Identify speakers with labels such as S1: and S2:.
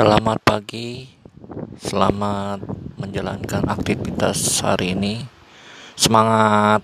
S1: Selamat pagi, selamat menjalankan aktivitas hari ini. Semangat!